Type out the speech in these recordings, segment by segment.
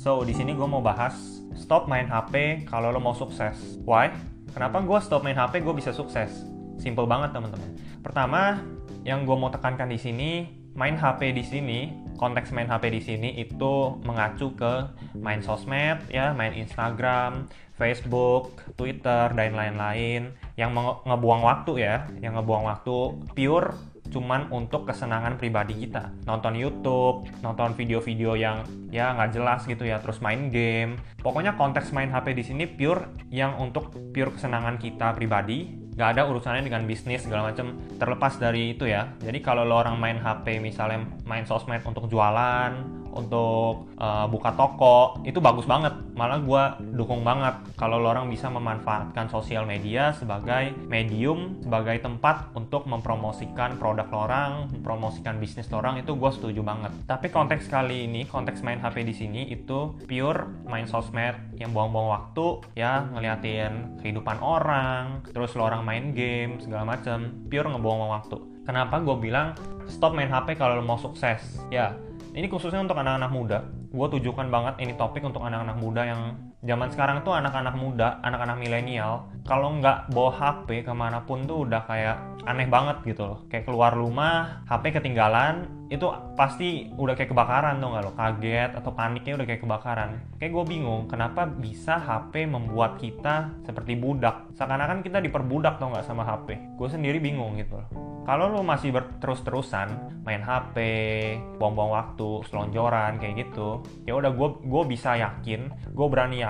So, di sini gue mau bahas stop main HP kalau lo mau sukses. Why? Kenapa gue stop main HP gue bisa sukses? Simple banget teman-teman. Pertama, yang gue mau tekankan di sini, main HP di sini, konteks main HP di sini itu mengacu ke main sosmed ya, main Instagram, Facebook, Twitter dan lain-lain yang ngebuang waktu ya, yang ngebuang waktu pure cuman untuk kesenangan pribadi kita. Nonton YouTube nonton video-video yang ya nggak jelas gitu ya terus main game. Pokoknya konteks main HP di sini pure yang untuk pure kesenangan kita pribadi. Nggak ada urusannya dengan bisnis segala macam terlepas dari itu ya. Jadi kalau lo orang main HP misalnya main sosmed untuk jualan untuk uh, buka toko. Itu bagus banget. Malah gue dukung banget. Kalau lo orang bisa memanfaatkan sosial media sebagai medium sebagai tempat untuk mempromosikan produk lo orang mempromosikan bisnis lo orang itu gue setuju banget. Tapi konteks kali ini konteks main HP di sini itu pure main sosmed yang buang-buang waktu ya ngeliatin kehidupan orang terus lo orang main game segala macam pure ngebuang waktu. Kenapa gue bilang stop main HP kalau lo mau sukses? Ya ini khususnya untuk anak-anak muda. Gue tujukan banget ini topik untuk anak-anak muda yang zaman sekarang tuh anak-anak muda anak-anak milenial kalau nggak bawa HP ke mana pun tuh udah kayak aneh banget gitu loh. Kayak keluar rumah HP ketinggalan itu pasti udah kayak kebakaran tuh nggak lo? Kaget atau paniknya udah kayak kebakaran. Kayak gue bingung kenapa bisa HP membuat kita seperti budak? Seakan-akan kita diperbudak tuh nggak sama HP gue sendiri bingung gitu loh. Kalau lo masih terus-terusan main HP, buang-buang waktu, selonjoran kayak gitu, ya udah gue gue bisa yakin, gue berani yakin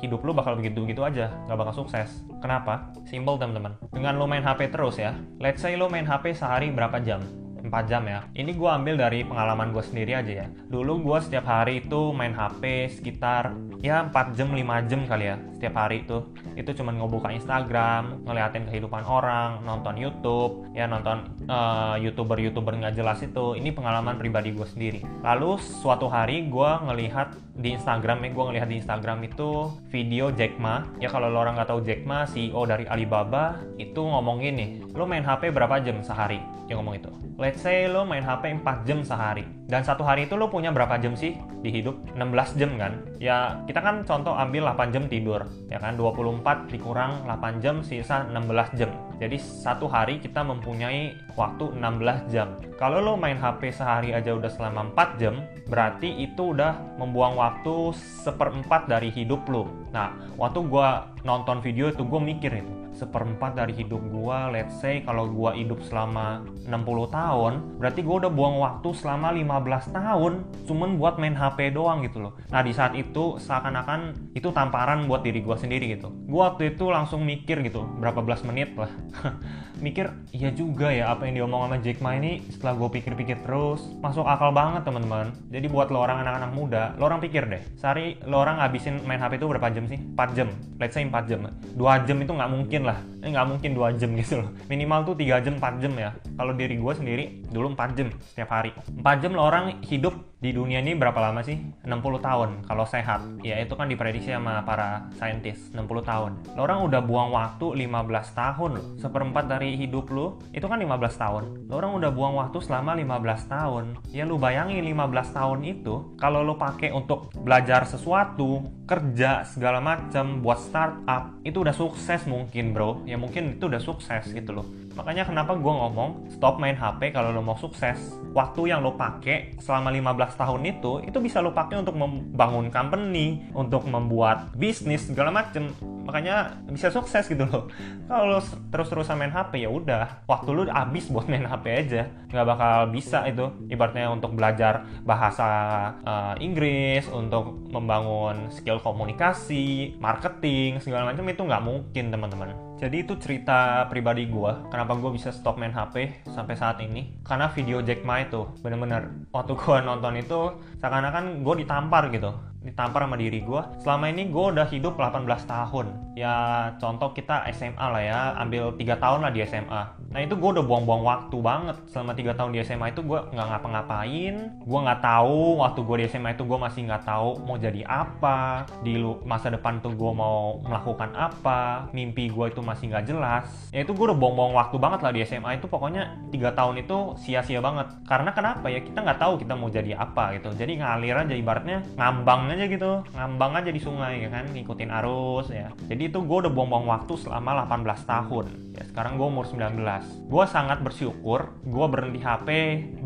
hidup lo bakal begitu-begitu aja, gak bakal sukses. Kenapa? Simple teman-teman. Dengan lo main HP terus ya, let's say lo main HP sehari berapa jam? 4 jam ya. Ini gue ambil dari pengalaman gue sendiri aja ya. Dulu gue setiap hari itu main HP sekitar ya 4 jam 5 jam kali ya setiap hari itu. Itu cuma ngebuka Instagram, ngeliatin kehidupan orang, nonton YouTube, ya nonton uh, youtuber-youtuber nggak jelas itu. Ini pengalaman pribadi gue sendiri. Lalu suatu hari gue ngelihat di Instagram ya gue ngelihat di Instagram itu video Jack Ma ya kalau lo orang nggak tahu Jack Ma CEO dari Alibaba itu ngomong gini lo main HP berapa jam sehari yang ngomong itu let's say lo main HP 4 jam sehari. Dan satu hari itu lo punya berapa jam sih di hidup? 16 jam kan? Ya kita kan contoh ambil 8 jam tidur ya kan? 24 dikurang 8 jam sisa 16 jam. Jadi satu hari kita mempunyai waktu 16 jam. Kalau lo main HP sehari aja udah selama 4 jam berarti itu udah membuang waktu seperempat dari hidup lo. Nah waktu gue nonton video itu gue mikir itu seperempat dari hidup gue let's say kalau gue hidup selama 60 tahun berarti gue udah buang waktu selama 15 tahun cuman buat main HP doang gitu loh. Nah di saat itu seakan-akan itu tamparan buat diri gue sendiri gitu. Gue waktu itu langsung mikir gitu berapa belas menit lah. Mikir iya juga ya apa yang diomong sama Jack Ma ini. Setelah gue pikir-pikir terus masuk akal banget teman-teman. Jadi buat lo orang anak-anak muda lo orang pikir deh sehari lo orang ngabisin main HP itu berapa jam sih? 4 jam. Let's say 4 jam. 2 jam itu nggak mungkin lah. Ini nggak mungkin dua jam gitu loh. Minimal tuh tiga jam 4 jam ya. Kalau diri gue sendiri dulu 4 jam setiap hari. 4 jam lo orang hidup di dunia ini berapa lama sih? 60 tahun kalau sehat. Ya itu kan diprediksi sama para saintis 60 tahun. Lo orang udah buang waktu 15 tahun loh. Seperempat dari hidup lo itu kan 15 tahun. Lo orang udah buang waktu selama 15 tahun. Ya lu bayangin 15 tahun itu kalau lo pakai untuk belajar sesuatu kerja segala macam buat startup itu udah sukses mungkin bro. Ya mungkin itu udah sukses gitu loh makanya kenapa gue ngomong stop main HP kalau lo mau sukses. Waktu yang lo pakai selama 15 tahun itu itu bisa lo pakai untuk membangun company untuk membuat bisnis segala macem. Makanya bisa sukses gitu loh. Kalau lo terus-terusan main HP ya udah. Waktu lo habis buat main HP aja. Nggak bakal bisa itu. Ibaratnya untuk belajar bahasa uh, Inggris untuk membangun skill komunikasi marketing segala macam itu nggak mungkin teman-teman jadi itu cerita pribadi gue kenapa gue bisa stop main HP sampai saat ini. Karena video Jack Ma itu bener-bener waktu gue nonton itu seakan-akan gue ditampar gitu. Ditampar sama diri gue selama ini gue udah hidup 18 tahun. Ya contoh kita SMA lah ya ambil tiga tahun lah di SMA Nah itu gue udah buang-buang waktu banget selama tiga tahun di SMA itu gue nggak ngapa-ngapain, gue nggak tahu waktu gue di SMA itu gue masih nggak tahu mau jadi apa, di masa depan tuh gue mau melakukan apa, mimpi gue itu masih nggak jelas. Ya itu gue udah buang-buang waktu banget lah di SMA itu pokoknya tiga tahun itu sia-sia banget. Karena kenapa ya kita nggak tahu kita mau jadi apa gitu. Jadi ngalir aja ibaratnya ngambang aja gitu, ngambang aja di sungai ya kan, ngikutin arus ya. Jadi itu gue udah buang-buang waktu selama 18 tahun. Ya sekarang gue umur 19 gue sangat bersyukur gue berhenti HP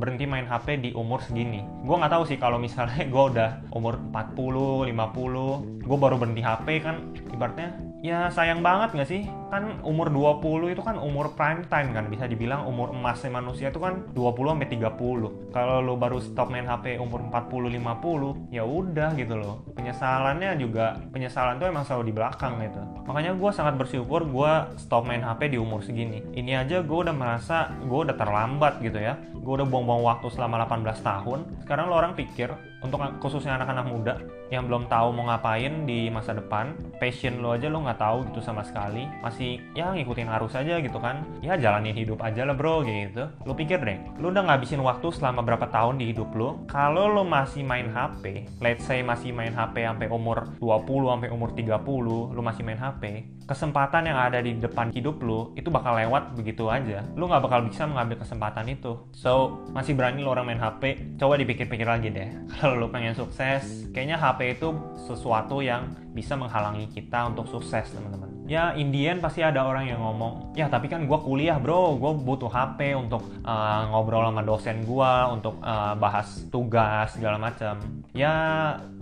berhenti main HP di umur segini. Gue nggak tahu sih kalau misalnya gue udah umur 40 50 gue baru berhenti HP kan ibaratnya ya sayang banget nggak sih? Kan umur 20 itu kan umur prime time kan bisa dibilang umur emasnya manusia itu kan 20 sampai 30 kalau lo baru stop main HP umur 40 50 ya udah gitu loh. Penyesalannya juga penyesalan tuh emang selalu di belakang gitu. Makanya gue sangat bersyukur gue stop main HP di umur segini. Ini aja gue udah merasa gue udah terlambat gitu ya. Gue udah buang-buang waktu selama 18 tahun. Sekarang lo orang pikir untuk khususnya anak-anak muda yang belum tahu mau ngapain di masa depan passion lo aja lo nggak tahu gitu sama sekali. Masih ya ngikutin arus aja gitu kan. Ya jalanin hidup aja lah bro gitu. Lo pikir deh lo udah ngabisin waktu selama berapa tahun di hidup lo? Kalau lo masih main HP let's say masih main HP sampai umur 20 sampai umur 30 lo masih main HP kesempatan yang ada di depan hidup lo itu bakal lewat begitu aja. Lo nggak bakal bisa mengambil kesempatan itu. So masih berani lo orang main HP coba dipikir-pikir lagi deh. Kalau lo pengen sukses kayaknya HP itu sesuatu yang bisa menghalangi kita untuk sukses teman-teman ya Indian pasti ada orang yang ngomong ya tapi kan gue kuliah bro. Gue butuh HP untuk uh, ngobrol sama dosen gue untuk uh, bahas tugas segala macam ya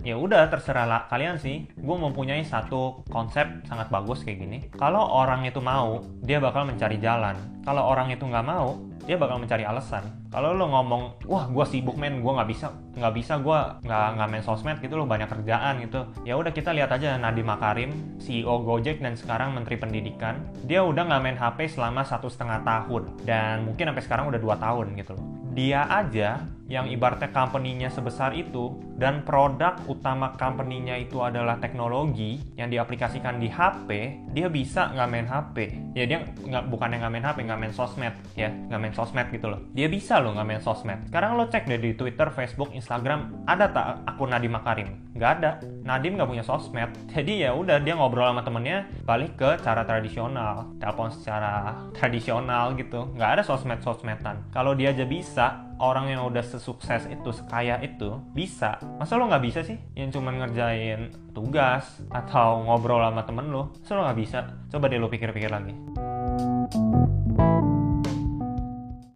ya udah terserah lah kalian sih. Gue mempunyai satu konsep sangat bagus kayak gini. Kalau orang itu mau dia bakal mencari jalan. Kalau orang itu nggak mau dia bakal mencari alasan. Kalau lo ngomong wah gue sibuk men. Gue nggak bisa nggak bisa gue nggak nggak main sosmed gitu lo banyak kerjaan gitu. Ya udah kita lihat aja Nadiem Makarim CEO Gojek dan sekarang Menteri Pendidikan dia udah nggak main HP selama satu setengah tahun. Dan mungkin sampai sekarang udah dua tahun gitu loh dia aja yang ibaratnya company-nya sebesar itu dan produk utama company-nya itu adalah teknologi yang diaplikasikan di HP, dia bisa nggak main HP. Ya dia nggak bukan yang nggak main HP, nggak main sosmed ya, nggak main sosmed gitu loh. Dia bisa loh nggak main sosmed. Sekarang lo cek deh di Twitter, Facebook, Instagram, ada tak akun Nadiem Makarim? Nggak ada. Nadiem nggak punya sosmed. Jadi ya udah dia ngobrol sama temennya balik ke cara tradisional, telepon secara tradisional gitu. Nggak ada sosmed-sosmedan. Kalau dia aja bisa, orang yang udah sesukses itu, sekaya itu, bisa. Masa lo nggak bisa sih? Yang cuma ngerjain tugas atau ngobrol sama temen lo, masa lo nggak bisa? Coba deh lo pikir-pikir lagi.